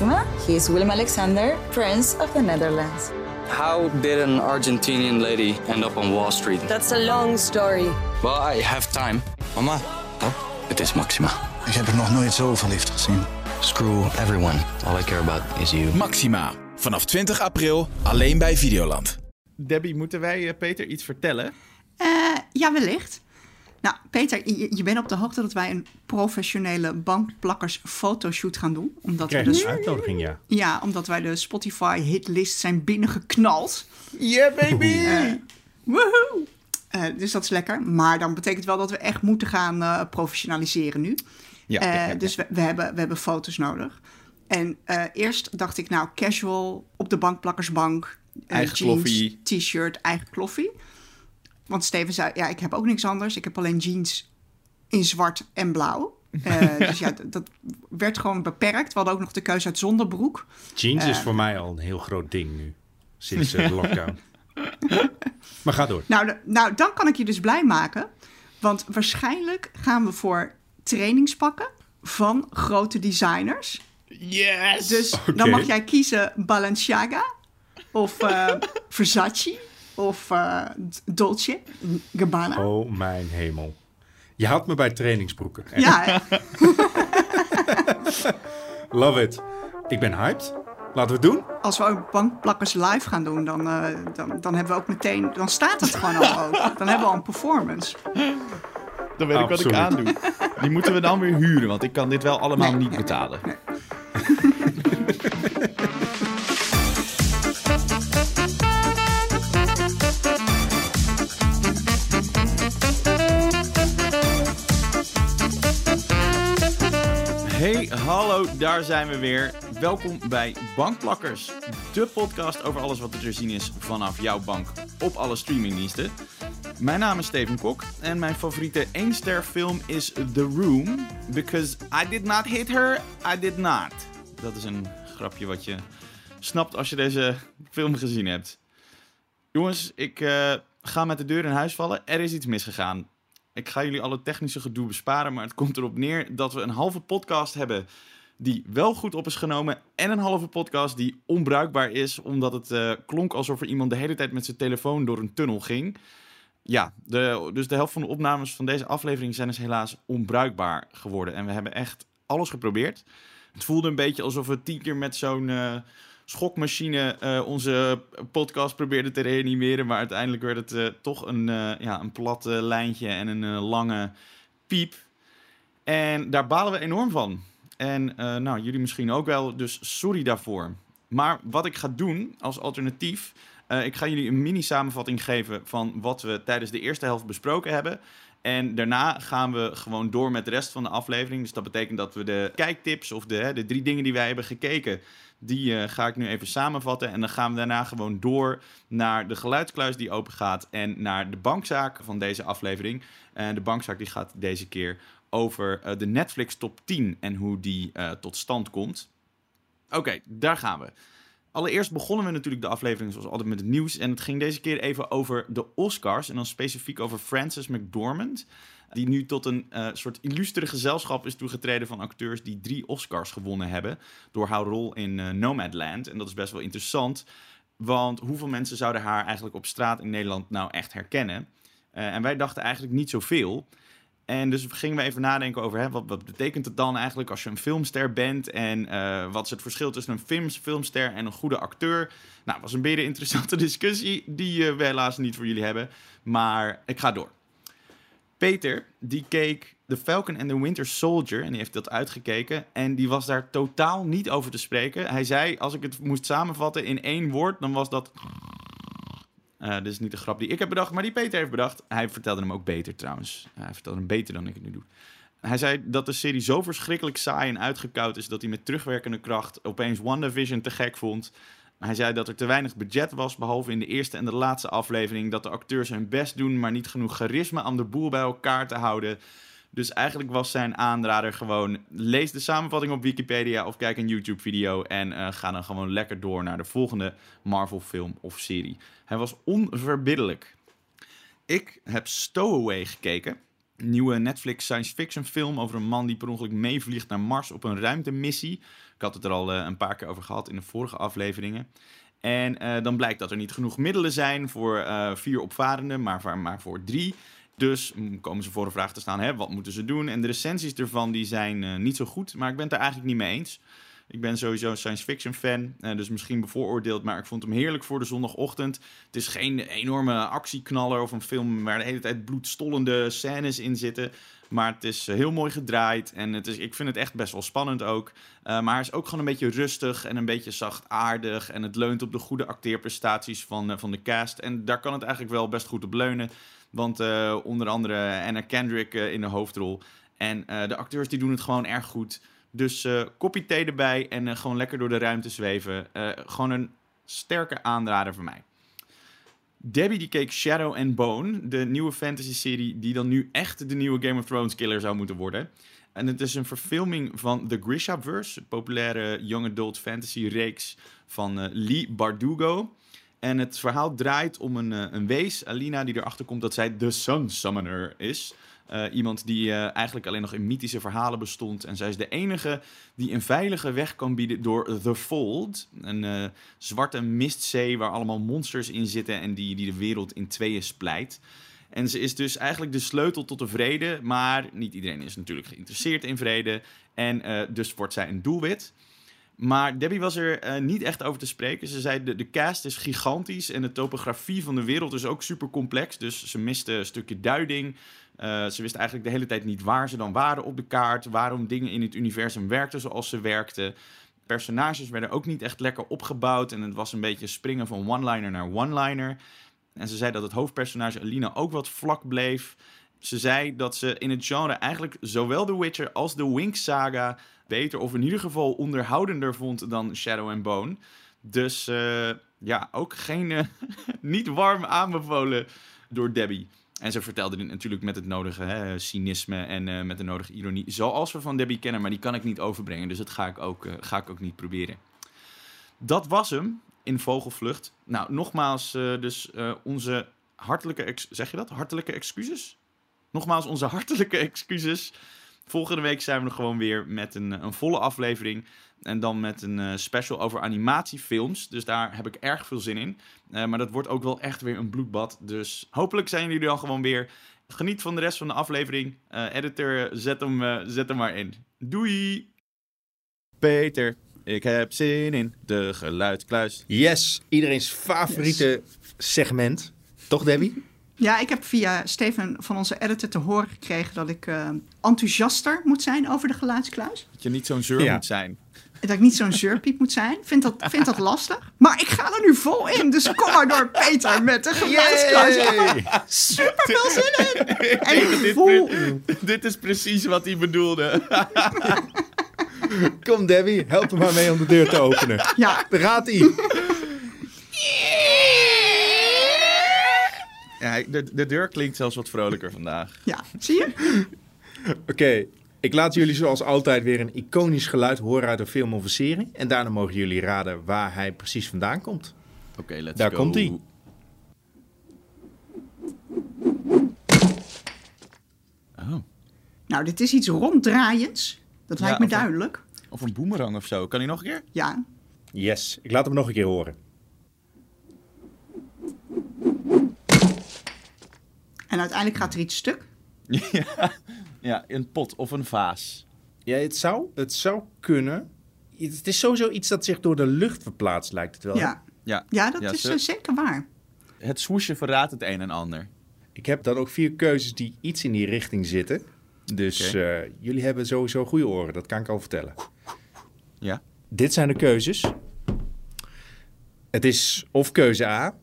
Maxima. He is Willem Alexander, Prince of the Netherlands. How did an Argentinian lady end up on Wall Street? That's a long story. Well, I have time. Mama, Oh, het is Maxima. ik heb er nog nooit zo verliefd gezien. Screw everyone. All I care about is you. Maxima. Vanaf 20 april alleen bij Videoland. Debbie, moeten wij eh, Peter iets vertellen? Eh, ja, wellicht. Nou, Peter, je, je bent op de hoogte dat wij een professionele bankplakkers fotoshoot gaan doen. Omdat, we Krijg dus, een uitnodiging, ja. ja, omdat wij de Spotify hitlist zijn binnengeknald. Yeah, baby! Woehoe! Eh, dus dat is lekker. Maar dan betekent wel dat we echt moeten gaan eh, professionaliseren nu. Ja, ja, ja, ja. Dus we, we, hebben, we hebben foto's nodig. En eh, eerst dacht ik, nou, casual op de bankplakkersbank. Eigen jeans, kloffie. T-shirt, eigen kloffie. Want Steven zei, ja, ik heb ook niks anders. Ik heb alleen jeans in zwart en blauw. Eh, dus ja, dat werd gewoon beperkt. We hadden ook nog de keuze uit zonder broek. Jeans Eh. is voor mij al een heel groot ding nu. Sinds eh, de lockdown. maar ga door. Nou, de- nou, dan kan ik je dus blij maken. Want waarschijnlijk gaan we voor trainingspakken van grote designers. Yes! Dus dan mag jij kiezen Balenciaga of eh, Versace of eh, Dolce Gabbana. Oh mijn hemel. Je had me bij trainingsbroeken. Ja, hè? Love it. Ik ben hyped. Laten we het doen. als we ook bankplakkers live gaan doen, dan, eh, dan, dan hebben we ook meteen... Dan staat het gewoon al ook. Dan hebben we al een performance. Dan weet ik wat ik aandoe. Die moeten we dan weer huren, want ik kan dit wel allemaal Nee, niet nee, betalen. nee. Hallo, daar zijn we weer. Welkom bij Bankplakkers, de podcast over alles wat er te zien is vanaf jouw bank op alle streamingdiensten. Mijn naam is Steven Kok en mijn favoriete 1 ster film is The Room. Because I did not hit her, I did not. Dat is een grapje wat je snapt als je deze film gezien hebt. Jongens, ik eh, ga met de deur in huis vallen. Er is iets misgegaan. Ik ga jullie alle technische gedoe besparen, maar het komt erop neer dat we een halve podcast hebben die wel goed op is genomen en een halve podcast die onbruikbaar is omdat het eh, klonk alsof er iemand de hele tijd met zijn telefoon door een tunnel ging. Ja, de, dus de helft van de opnames van deze aflevering zijn dus helaas onbruikbaar geworden en we hebben echt alles geprobeerd. Het voelde een beetje alsof we tien keer met zo'n eh, schokmachine eh, onze podcast probeerden te reanimeren. Maar uiteindelijk werd het eh, toch een, eh, ja, een plat lijntje en een lange piep. En daar balen we enorm van. En nou, jullie misschien ook wel, dus sorry daarvoor. Maar wat ik ga doen als alternatief. ik ga jullie een mini-samenvatting geven van wat we tijdens de eerste helft besproken hebben. En daarna gaan we gewoon door met de rest van de aflevering. Dus dat betekent dat we de kijktips of de, de drie dingen die wij hebben gekeken, die eh, ga ik nu even samenvatten. En dan gaan we daarna gewoon door naar de geluidskluis die open gaat en naar de bankzaak van deze aflevering. En de bankzaak die gaat deze keer over eh, de Netflix top 10 en hoe die eh, tot stand komt. Oké, daar gaan we. Allereerst begonnen we natuurlijk de aflevering zoals altijd met het nieuws. En het ging deze keer even over de Oscars. En dan specifiek over Frances McDormand. Die nu tot een eh, soort illustere gezelschap is toegetreden van acteurs die drie Oscars gewonnen hebben. Door haar rol in eh, Nomadland. En dat is best wel interessant. Want hoeveel mensen zouden haar eigenlijk op straat in Nederland nou echt herkennen? Eh, en wij dachten eigenlijk niet zoveel. En dus gingen we even nadenken over hè, wat, wat betekent het dan eigenlijk als je een filmster bent en eh, wat is het verschil tussen een films, filmster en een goede acteur. Nou, was een beetje interessante discussie die eh, we helaas niet voor jullie hebben, maar ik ga door. Peter, die keek The Falcon and the Winter Soldier en die heeft dat uitgekeken en die was daar totaal niet over te spreken. Hij zei, als ik het moest samenvatten in één woord, dan was dat... Eh dit is niet de grap die ik heb bedacht, maar die Peter heeft bedacht. Hij vertelde hem ook beter trouwens. Hij vertelde hem beter dan ik het nu doe. Hij zei dat de serie zo verschrikkelijk saai en uitgekoud is... dat hij met terugwerkende kracht opeens WandaVision te gek vond. Hij zei dat er te weinig budget was, behalve in de eerste en de laatste aflevering... dat de acteurs hun best doen, maar niet genoeg charisma om de boel bij elkaar te houden... Dus eigenlijk was zijn aanrader gewoon... lees de samenvatting op Wikipedia of kijk een YouTube-video... en eh, ga dan gewoon lekker door naar de volgende Marvel-film of serie. Hij was onverbiddelijk. Ik heb Stowaway gekeken. Een nieuwe Netflix science fiction film over een man die per ongeluk meevliegt naar Mars op een ruimtemissie. Ik had het er al eh, een paar keer over gehad in de vorige afleveringen. En eh, dan blijkt dat er niet genoeg middelen zijn voor vier opvarenden, maar, maar voor drie. Dus komen ze voor de vraag te staan, hè, wat moeten ze doen? En de recensies ervan die zijn eh, niet zo goed, maar ik ben het er eigenlijk niet mee eens. Ik ben sowieso een science fiction fan, eh, dus misschien bevooroordeeld, maar ik vond hem heerlijk voor de zondagochtend. Het is geen enorme actieknaller of een film waar de hele tijd bloedstollende scènes in zitten. Maar het is heel mooi gedraaid en het is, ik vind het echt best wel spannend ook. Eh, maar hij is ook gewoon een beetje rustig en een beetje zachtaardig. En het leunt op de goede acteerprestaties van, eh, van de cast. En daar kan het eigenlijk wel best goed op leunen. Want onder andere Anna Kendrick in de hoofdrol. En de acteurs die doen het gewoon erg goed. Dus eh kopje thee erbij en eh, gewoon lekker door de ruimte zweven. Eh, gewoon een sterke aanrader voor mij. Debbie die keek Shadow and Bone, de nieuwe fantasy-serie die dan nu echt de nieuwe Game of Thrones killer zou moeten worden. En het is een verfilming van The Grishaverse, een populaire young adult fantasy-reeks van Lee Bardugo. En het verhaal draait om een, een wees, Alina, die erachter komt dat zij de Sun Summoner is. Eh, iemand die eh, eigenlijk alleen nog in mythische verhalen bestond. En zij is de enige die een veilige weg kan bieden door The Fold. Een eh, zwarte mistzee waar allemaal monsters in zitten en die, die de wereld in tweeën splijt. En ze is dus eigenlijk de sleutel tot de vrede. Maar niet iedereen is natuurlijk geïnteresseerd in vrede. En dus wordt zij een doelwit. Maar Debbie was er niet echt over te spreken. Ze zei, de, de cast is gigantisch en de topografie van de wereld is ook super complex. Dus ze miste een stukje duiding. Eh, ze wist eigenlijk de hele tijd niet waar ze dan waren op de kaart. Waarom dingen in het universum werkten zoals ze werkten. Personages werden ook niet echt lekker opgebouwd. En het was een beetje springen van one-liner naar one-liner. En ze zei dat het hoofdpersonage Alina ook wat vlak bleef. Ze zei dat ze in het genre eigenlijk zowel The Witcher als de Winx Saga beter of in ieder geval onderhoudender vond dan Shadow and Bone. Dus eh, ja, ook geen, eh, niet warm aanbevolen door Debbie. En ze vertelde dit natuurlijk met het nodige hè, cynisme en eh, met de nodige ironie. Zoals we van Debbie kennen, maar die kan ik niet overbrengen. Dus dat ga ik ook, eh, ga ik ook niet proberen. Dat was hem in Vogelvlucht. Nou, nogmaals, eh, dus onze hartelijke, ex- zeg je dat? Hartelijke excuses? Nogmaals, onze hartelijke excuses. Volgende week zijn we er gewoon weer met een, een volle aflevering. En dan met een eh, special over animatiefilms. Dus daar heb ik erg veel zin in. Eh, maar dat wordt ook wel echt weer een bloedbad. Dus hopelijk zijn jullie dan gewoon weer. Geniet van de rest van de aflevering. Eh, editor, zet hem, eh, zet hem maar in. Doei! Peter, ik heb zin in de geluidskluis. Yes, iedereen's favoriete segment. Toch, Debbie? Ja, ik heb via Steven van onze editor te horen gekregen dat ik eh, enthousiaster moet zijn over de geluidskluis. Dat je niet zo'n zeur Ja. moet zijn. Dat ik niet zo'n zeurpiep moet zijn. Vind dat, vind dat lastig. Maar ik ga er nu vol in. Dus kom maar door, Peter, met de geluidskluis. Er super veel zin in. En dit, vol. dit is precies wat hij bedoelde. Kom, Debbie, help hem maar mee om de deur te openen. Ja, Daar gaat hij. Ja, de, de deur klinkt zelfs wat vrolijker vandaag. ja, zie je? Oké, ik laat jullie zoals altijd weer een iconisch geluid horen uit een film of een serie. En daarna mogen jullie raden waar hij precies vandaan komt. Oké, let's Daar go. komt-ie. Oh, Nou, dit is iets ronddraaiends. Dat Ja, lijkt me een- duidelijk. of een boemerang of zo. Kan hij nog een keer? Ja, Yes, ik laat hem nog een keer horen. En uiteindelijk gaat er iets stuk. ja. ja, een pot of een vaas. Ja, het zou, het zou kunnen. Het is sowieso iets dat zich door de lucht verplaatst, lijkt het wel. Ja, Ja, ja dat Ja, is ze- eh, zeker waar. het swoesje verraadt het een en ander. Ik heb dan ook vier keuzes die iets in die richting zitten. Dus eh, jullie hebben sowieso goede oren, dat kan ik al vertellen. Ja. Dit zijn de keuzes. Het is of keuze A,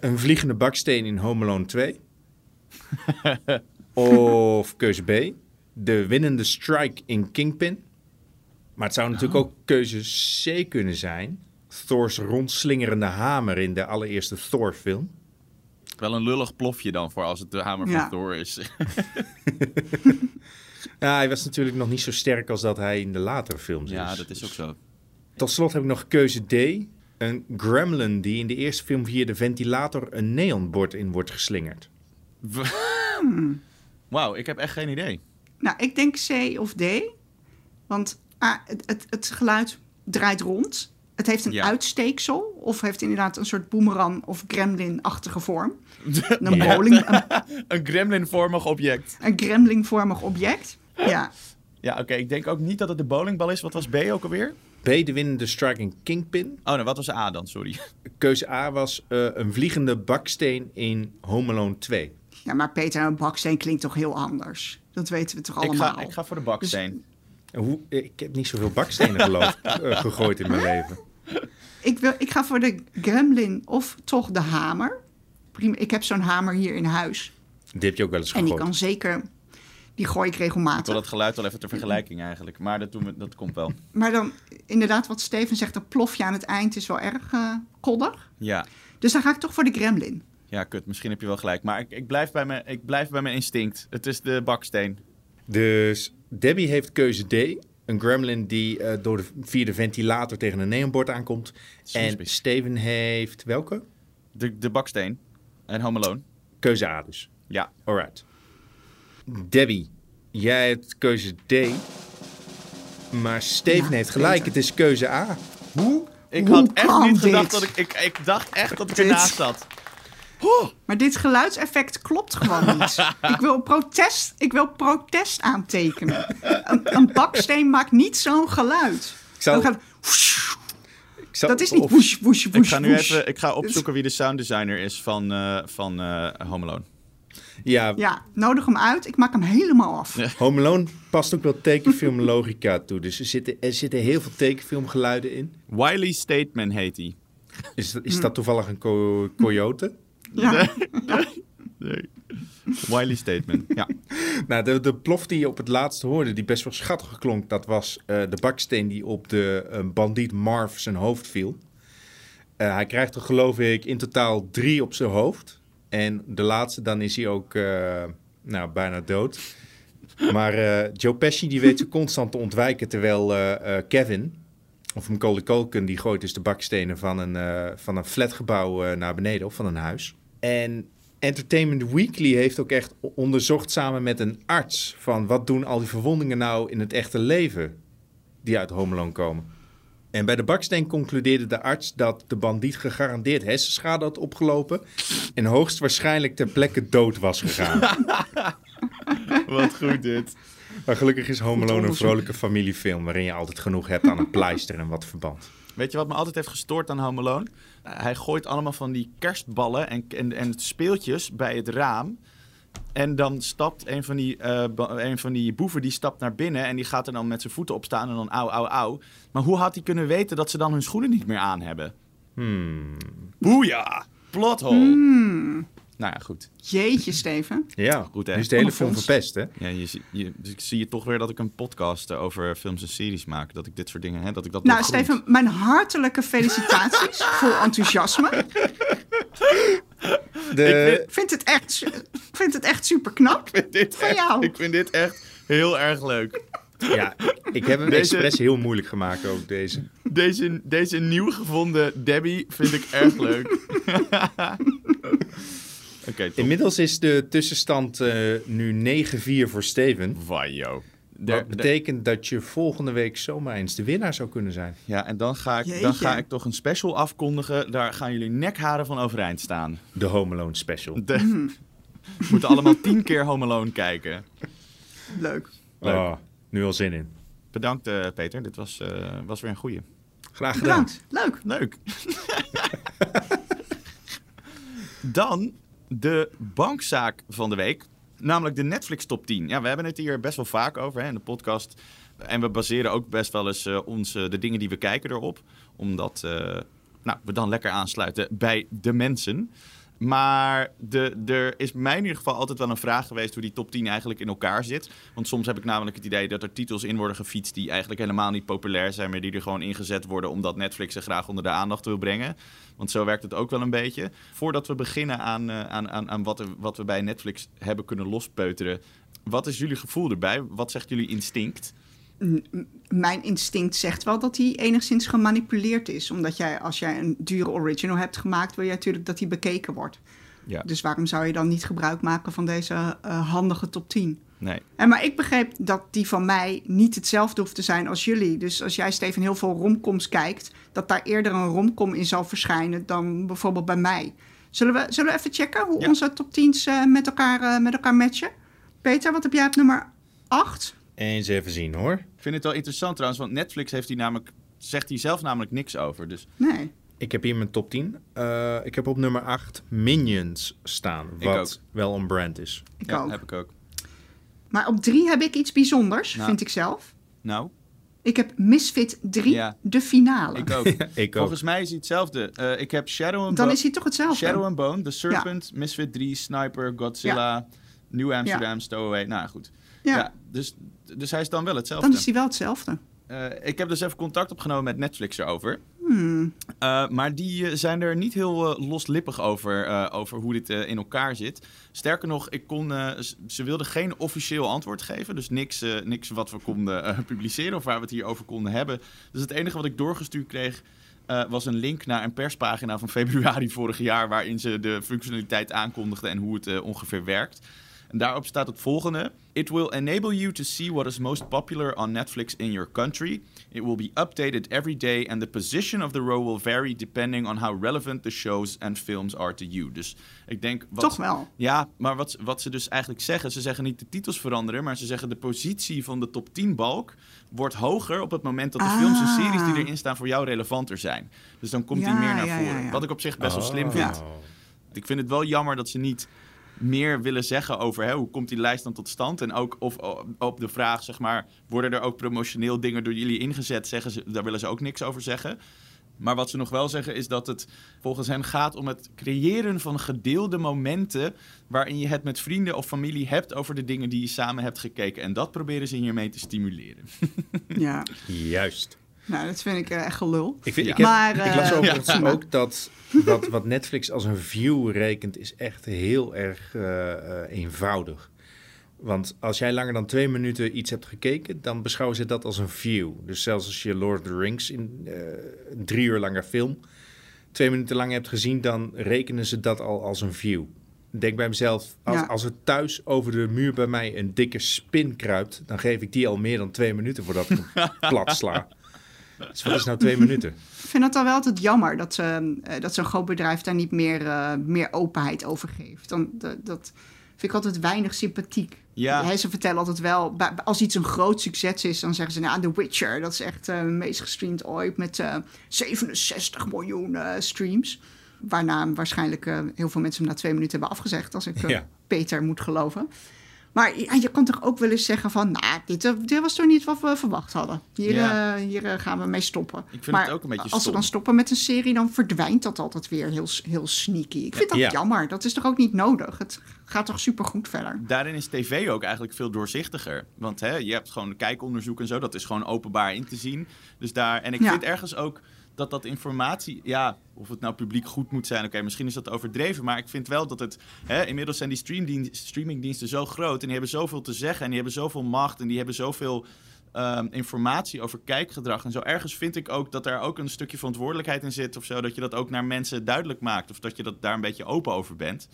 een vliegende baksteen in Home Alone 2. of keuze B, de winnende strike in Kingpin. Maar het zou natuurlijk ook keuze C kunnen zijn. Thor's rondslingerende hamer in de allereerste Thor-film. Wel een lullig plofje dan voor als het de hamer Ja. van Thor is. Ja, hij was natuurlijk nog niet zo sterk als dat hij in de latere films is. ja, dat is ook zo. Tot slot heb ik nog keuze D. Een gremlin die in de eerste film via de ventilator een neonbord in wordt geslingerd. Nou, Wauw, ik heb echt geen idee. Nou, ik denk C of D. Want A, het, het, het geluid draait rond. Het heeft een Ja. uitsteeksel. Of heeft inderdaad een soort boomerang of gremlin-achtige vorm. Een, bowling, een, Een gremlin-vormig object. een gremlin-vormig object. Ja. Ja, oké. Ik denk ook niet dat het de bowlingbal is. Wat was B ook alweer? B, de winnende strike in Kingpin. Oh, nee, wat was A dan? Sorry. Keuze A was eh, een vliegende baksteen in Home Alone 2. Ja, maar Peter en Baksteen klinkt toch heel anders? Dat weten we toch Ik allemaal? ga, ik ga voor de baksteen. Hoe, ik heb niet zoveel bakstenen geloof, eh, gegooid in mijn leven. Ik, wil, ik ga voor de gremlin of toch de hamer. Prima, ik heb zo'n hamer hier in huis. Die heb je ook wel eens En die gegooid. kan zeker... Die gooi ik Ik wil regelmatig. dat geluid wel even ter vergelijking eigenlijk. Maar dat, doen we, dat komt wel. Maar dan, inderdaad, wat Steven zegt, dat plofje aan het eind is wel erg eh koddig. Ja. Dus dan ga ik toch voor de gremlin. Ja, kut. Misschien heb je wel gelijk. Maar ik, ik, blijf, bij mijn, ik blijf bij mijn instinct. Het is de baksteen. Dus Debbie heeft keuze D. Een gremlin die eh, door de, via de ventilator tegen een neonbord aankomt. En. Steven heeft welke? De, de baksteen. En Home Alone. Keuze A dus. Ja. Alright. Debbie, jij hebt keuze D. Maar Steven Ja, heeft gelijk, Peter. het is keuze A. Hoe? Ik Hoe had echt niet gedacht dit? dat ik, ik... Ik dacht echt dat ik ernaast zat. Maar dit geluidseffect klopt gewoon niet. ik, wil protest, ik wil protest aantekenen. Een, een baksteen maakt niet zo'n geluid. Ik zal, Dan gaat, ik zal- dat is niet of- woesh, woesh, woesh, Ik ga nu woesh. even ik ga opzoeken wie de sounddesigner is van, eh, van eh, Home Alone. Ja, Ja, nodig hem uit. Ik maak hem helemaal af. Ja. Home Alone past ook wel tekenfilmlogica toe. Dus er zitten, er zitten heel veel tekenfilmgeluiden in. Wiley Stateman heet hij. Is, dat- is dat toevallig een co- coyote? Ja. Nee. Wiley Stateman. Ja. Nou, de, de plof die je op het laatste hoorde, die best wel schattig klonk, dat was eh, de baksteen die op de eh, bandiet Marv zijn hoofd viel. Eh, hij krijgt er geloof ik in totaal drie op zijn hoofd. En de laatste, dan is hij ook eh, nou, bijna dood. Maar eh, Joe Pesci die weet ze constant te ontwijken, terwijl eh, eh, Kevin, of Macaulay Culkin, die gooit dus de bakstenen van een, eh, van een flatgebouw naar beneden, of van een huis. En Entertainment Weekly heeft ook echt onderzocht samen met een arts van wat doen al die verwondingen nou in het echte leven die uit Home Alone komen. En bij de baksteen concludeerde de arts dat de bandiet gegarandeerd hersenschade had opgelopen en hoogstwaarschijnlijk ter plekke dood was gegaan. Wat goed dit. maar gelukkig is Home Alone een vrolijke familiefilm waarin je altijd genoeg hebt aan een pleister en wat verband. Weet je wat me altijd heeft gestoord aan Home Alone? Uh, hij gooit allemaal van die kerstballen en, en, en speeltjes bij het raam. En dan stapt een van, die, eh, een van die boeven die stapt naar binnen en die gaat er dan met zijn voeten op staan en dan au, au, au. Maar hoe had hij kunnen weten dat ze dan hun schoenen niet meer aan hebben? Hmm. Boeja! Plot hole. Nou ja, goed. Jeetje, Steven. Ja, Goed, hè? nu is de hele film verpest, hè? Ja, je, zie- je, dus ik zie je toch weer dat ik een podcast over films en series maak. Dat ik dit soort dingen, hè, dat ik dat Nou. Steven, mijn hartelijke felicitaties. Vol enthousiasme. De, Ik vind het echt, vind het echt super knap. Van echt- jou. Ik vind dit echt heel erg leuk. ja, ik heb hem Deze- expres heel moeilijk gemaakt ook, deze. Deze, deze nieuw gevonden Debbie vind ik erg leuk. Inmiddels is de tussenstand eh, nu 9-4 voor Steven. Wajo. Dat betekent dat je volgende week zomaar eens de winnaar zou kunnen zijn. Ja, en dan ga, ik, dan ga ik toch een special afkondigen. Daar gaan jullie nekharen van overeind staan. De Home Alone special. De. We moeten allemaal tien keer Home Alone kijken. Leuk. Leuk. Oh, nu al zin in. Bedankt eh, Peter, dit was, eh, was weer een goeie. Graag gedaan. Bedankt. Leuk. Leuk. Dan de bankzaak van de week. Namelijk de Netflix top 10. Ja, we hebben het hier best wel vaak over hè, in de podcast. En we baseren ook best wel eens eh, onze, de dingen die we kijken erop. Omdat eh, nou, we dan lekker aansluiten bij de mensen. Maar de, er is mij in ieder geval altijd wel een vraag geweest hoe die top 10 eigenlijk in elkaar zit. Want soms heb ik namelijk het idee dat er titels in worden gefietst die eigenlijk helemaal niet populair zijn, maar die er gewoon ingezet worden omdat Netflix ze graag onder de aandacht wil brengen. Want zo werkt het ook wel een beetje. Voordat we beginnen aan, eh, aan, aan, aan wat, er- wat we bij Netflix hebben kunnen lospeuteren. Wat is jullie gevoel erbij? Wat zegt jullie instinct? Mijn instinct zegt wel dat hij enigszins gemanipuleerd is. Omdat jij, als jij een dure original hebt gemaakt, wil je natuurlijk dat hij bekeken wordt. Ja. Dus waarom zou je dan niet gebruik maken van deze eh, handige top 10? Nee. En maar ik begreep dat die van mij niet hetzelfde hoeft te zijn als jullie. Dus als jij, Steven, heel veel romcoms kijkt, dat daar eerder een romcom in zal verschijnen dan bijvoorbeeld bij mij. Zullen we, zullen we even checken hoe Ja. onze top 10's eh, met, elkaar, eh, met elkaar matchen? Peter, wat heb jij op nummer 8? Eens even zien hoor. Ik vind het wel interessant trouwens, want Netflix heeft hier namelijk, zegt hier zelf namelijk niks over. Dus Nee. Ik heb hier mijn top 10. Eh, ik heb op nummer 8 Minions staan. Wat wel on brand is. Ik ja, ook. heb ik ook. Maar op 3 heb ik iets bijzonders, Nou. vind ik zelf. Nou, Ik heb Misfit 3, Ja. de finale. ik ook. Ik ook. Volgens mij is hij hetzelfde. Eh, ik heb Shadow and Dan Bone. is hij toch hetzelfde? Shadow and Bone, The Serpent, Misfit 3, Sniper, Godzilla, New Amsterdam, Stowaway. Nou goed. Ja, Ja. dus, dus hij is dan wel hetzelfde. dan is hij wel hetzelfde. Eh, ik heb dus even contact opgenomen met Netflix erover. Hmm. Eh, maar die eh, zijn er niet heel loslippig over, over hoe dit in elkaar zit. Sterker nog, ik kon, ze wilden geen officieel antwoord geven. Dus niks, niks wat we konden publiceren of waar we het hier over konden hebben. Dus het enige wat ik doorgestuurd kreeg was een link naar een perspagina van februari vorig jaar... waarin ze de functionaliteit aankondigden en hoe het ongeveer werkt. En daarop staat het volgende. It will enable you to see what is most popular on Netflix in your country. It will be updated every day and the position of the row will vary depending on how relevant the shows and films are to you. Dus ik denk... Wat, Toch wel. Ja, maar wat, wat ze dus eigenlijk zeggen... ze zeggen niet de titels veranderen... maar ze zeggen de positie van de top 10 balk... wordt hoger op het moment dat de Ah. films en series die erin staan... voor jou relevanter zijn. Dus dan komt die meer naar ja, voren. ja, ja. Wat ik op zich best wel slim Oh. vind. Ik vind het wel jammer dat ze niet meer willen zeggen over hè, hoe komt die lijst dan tot stand. En ook of, op de vraag, zeg maar, worden er ook promotioneel dingen door jullie ingezet? Zeggen ze, daar willen ze ook niks over zeggen. Maar wat ze nog wel zeggen is dat het volgens hen gaat om het creëren van gedeelde momenten. waarin je het met vrienden of familie hebt over de dingen die je samen hebt gekeken. En dat proberen ze hiermee te stimuleren. Ja, Juist. Nou, dat vind ik eh, echt gelul. Ik, vind, Ja. ik, heb, Maar, ik las eh, overigens ook dat wat, wat Netflix als een view rekent is echt heel erg eh, eenvoudig. Want als jij langer dan twee minuten iets hebt gekeken, dan beschouwen ze dat als een view. Dus zelfs als je Lord of the Rings in een drie uur lange film twee minuten lang hebt gezien, dan rekenen ze dat al als een view. Ik Denk bij mezelf, als, Ja. als er thuis over de muur bij mij een dikke spin kruipt, dan geef ik die al meer dan twee minuten voordat ik hem plat sla. Dus wat is nou twee minuten? Ik vind het dan wel altijd jammer dat, ze, eh, dat zo'n groot bedrijf daar niet meer, eh, meer openheid over geeft. Dan, dat, dat vind ik altijd weinig sympathiek. Ja. Ze vertellen altijd wel, als iets een groot succes is, dan zeggen ze, nou, The Witcher, dat is echt eh meest gestreamd ooit met eh, 67 miljoen streams. Waarna waarschijnlijk eh, heel veel mensen hem na twee minuten hebben afgezegd, als ik Ja. Peter moet geloven. Maar ja, je kan toch ook wel eens zeggen van, nou, dit, eh, dit was toch niet wat we verwacht hadden. Hier, Ja. eh, hier eh, gaan we mee stoppen. Ik vind maar het ook een beetje als we dan stoppen met een serie, dan verdwijnt dat altijd weer heel, heel sneaky. Ik vind dat Ja. jammer. Dat is toch ook niet nodig? Het gaat toch supergoed verder? Daarin is tv ook eigenlijk veel doorzichtiger. Want hè, je hebt gewoon kijkonderzoek en zo. Dat is gewoon openbaar in te zien. Dus daar, en ik vind ergens ook dat dat informatie... Ja, of het nou publiek goed moet zijn. Oké, misschien is dat overdreven. Maar ik vind wel dat het... Hè, inmiddels zijn die streamingdiensten zo groot. En die hebben zoveel te zeggen. En die hebben zoveel macht. En die hebben zoveel... ehm, informatie over kijkgedrag en zo. Ergens vind ik ook dat er ook een stukje verantwoordelijkheid in zit of zo. Dat je dat ook naar mensen duidelijk maakt. Of dat je dat daar een beetje open over bent.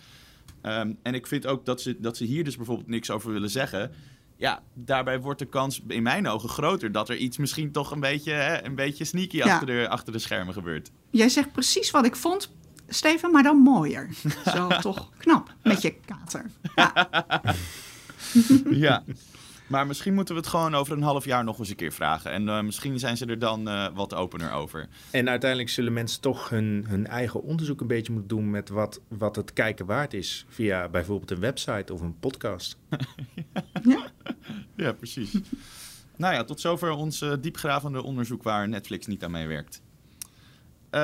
Ehm, en ik vind ook dat ze, dat ze hier dus bijvoorbeeld niks over willen zeggen. Ja, daarbij wordt de kans in mijn ogen groter dat er iets misschien toch een beetje, hè, een beetje sneaky Ja. achter, de, achter de schermen gebeurt. Jij zegt precies wat ik vond, Steven, maar dan mooier. Zo toch knap met je kater. ja. Maar misschien moeten we het gewoon over een half jaar nog eens een keer vragen. En eh, misschien zijn ze er dan eh, wat opener over. En uiteindelijk zullen mensen toch hun, hun eigen onderzoek een beetje moeten doen met wat, wat het kijken waard is. Via bijvoorbeeld een website of een podcast. Ja, precies. nou ja, tot zover ons eh, diepgravende onderzoek waar Netflix niet aan meewerkt. Eh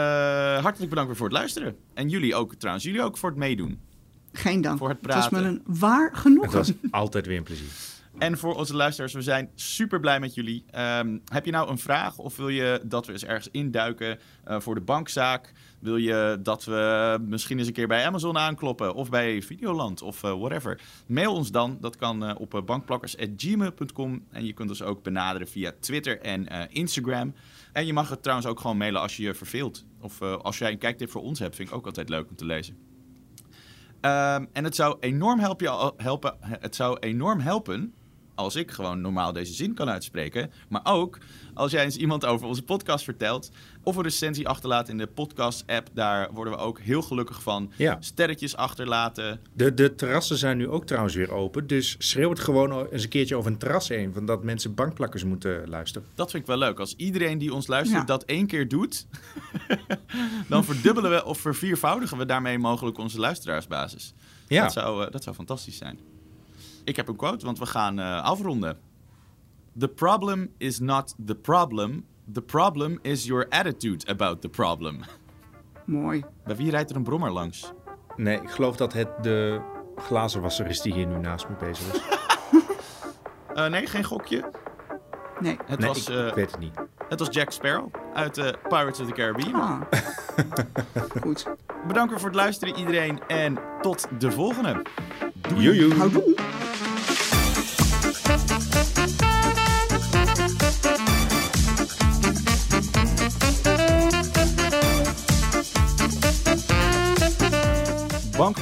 hartelijk bedankt weer voor het luisteren. En jullie ook trouwens. Jullie ook voor het meedoen. Geen dank. Voor het het was me praten. een waar Het genoegen. was altijd weer een plezier. En voor onze luisteraars, we zijn super blij met jullie. Ehm, heb je nou een vraag of wil je dat we eens ergens induiken eh, voor de bankzaak? Wil je dat we misschien eens een keer bij Amazon aankloppen of bij Videoland of eh, whatever? Mail ons dan. Dat kan eh, op bankplakkers.gmail.com. En je kunt ons ook benaderen via Twitter en Instagram. En je mag het trouwens ook gewoon mailen als je je verveelt. Of als jij een kijktip voor ons hebt, vind ik ook altijd leuk om te lezen. Ehm, en het zou enorm helpen, helpen, het zou enorm helpen als ik gewoon normaal deze zin kan uitspreken. Maar ook als jij eens iemand over onze podcast vertelt. Of een recensie achterlaat in de podcast-app. Daar worden we ook heel gelukkig van. Ja. Sterretjes achterlaten. De, de terrassen zijn nu ook trouwens weer open. Dus schreeuw het gewoon eens een keertje over een terras heen. Van dat mensen bankplakkers moeten luisteren. Dat vind ik wel leuk. Als iedereen die ons luistert Ja. dat één keer doet. dan verdubbelen we of verviervoudigen we daarmee mogelijk onze luisteraarsbasis. Ja. Dat, zou, eh, dat zou fantastisch zijn. Ik heb een quote, want we gaan eh, afronden. The problem is not the problem. The problem is your attitude about the problem. Mooi. Bij wie rijdt er een brommer langs? Nee, ik geloof dat het de glazenwasser is die hier nu naast me bezig is. Eh, nee, geen gokje. Nee. Het, nee, was, ik eh, weet het niet. het was Jack Sparrow uit eh, Pirates of the Caribbean. Ah. Goed. Bedankt voor het luisteren iedereen en tot de volgende. Joejoe. Houdoe.